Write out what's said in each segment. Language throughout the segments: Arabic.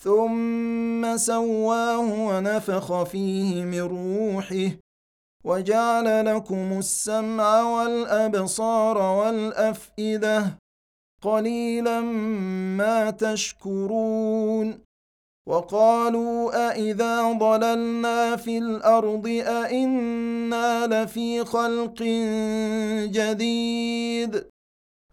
ثم سواه ونفخ فيه من روحه وجعل لكم السمع والأبصار والأفئدة قليلا ما تشكرون وقالوا أإذا ضللنا في الأرض أإنا لفي خلق جديد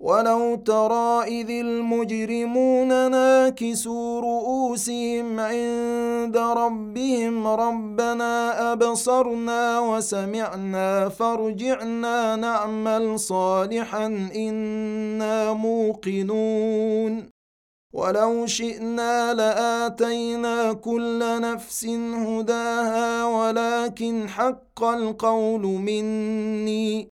ولو ترى إذ المجرمون ناكسوا رؤوسهم عند ربهم ربنا أبصرنا وسمعنا فارجعنا نعمل صالحا إنا موقنون. ولو شئنا لآتينا كل نفس هداها ولكن حق القول مني.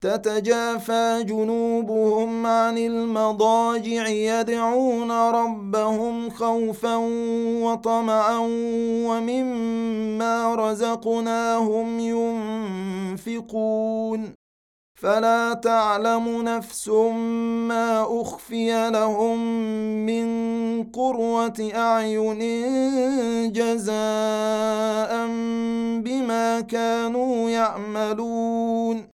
تتجافى جنوبهم عن المضاجع يدعون ربهم خوفا وطمعا ومما رزقناهم ينفقون. فلا تعلم نفس ما أخفي لهم من قروه أعين جزاء بما كانوا يعملون.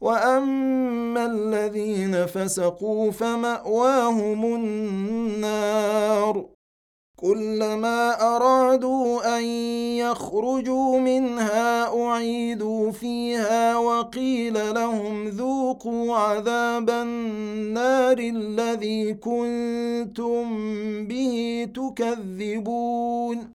واما الذين فسقوا فماواهم النار كلما ارادوا ان يخرجوا منها اعيدوا فيها وقيل لهم ذوقوا عذاب النار الذي كنتم به تكذبون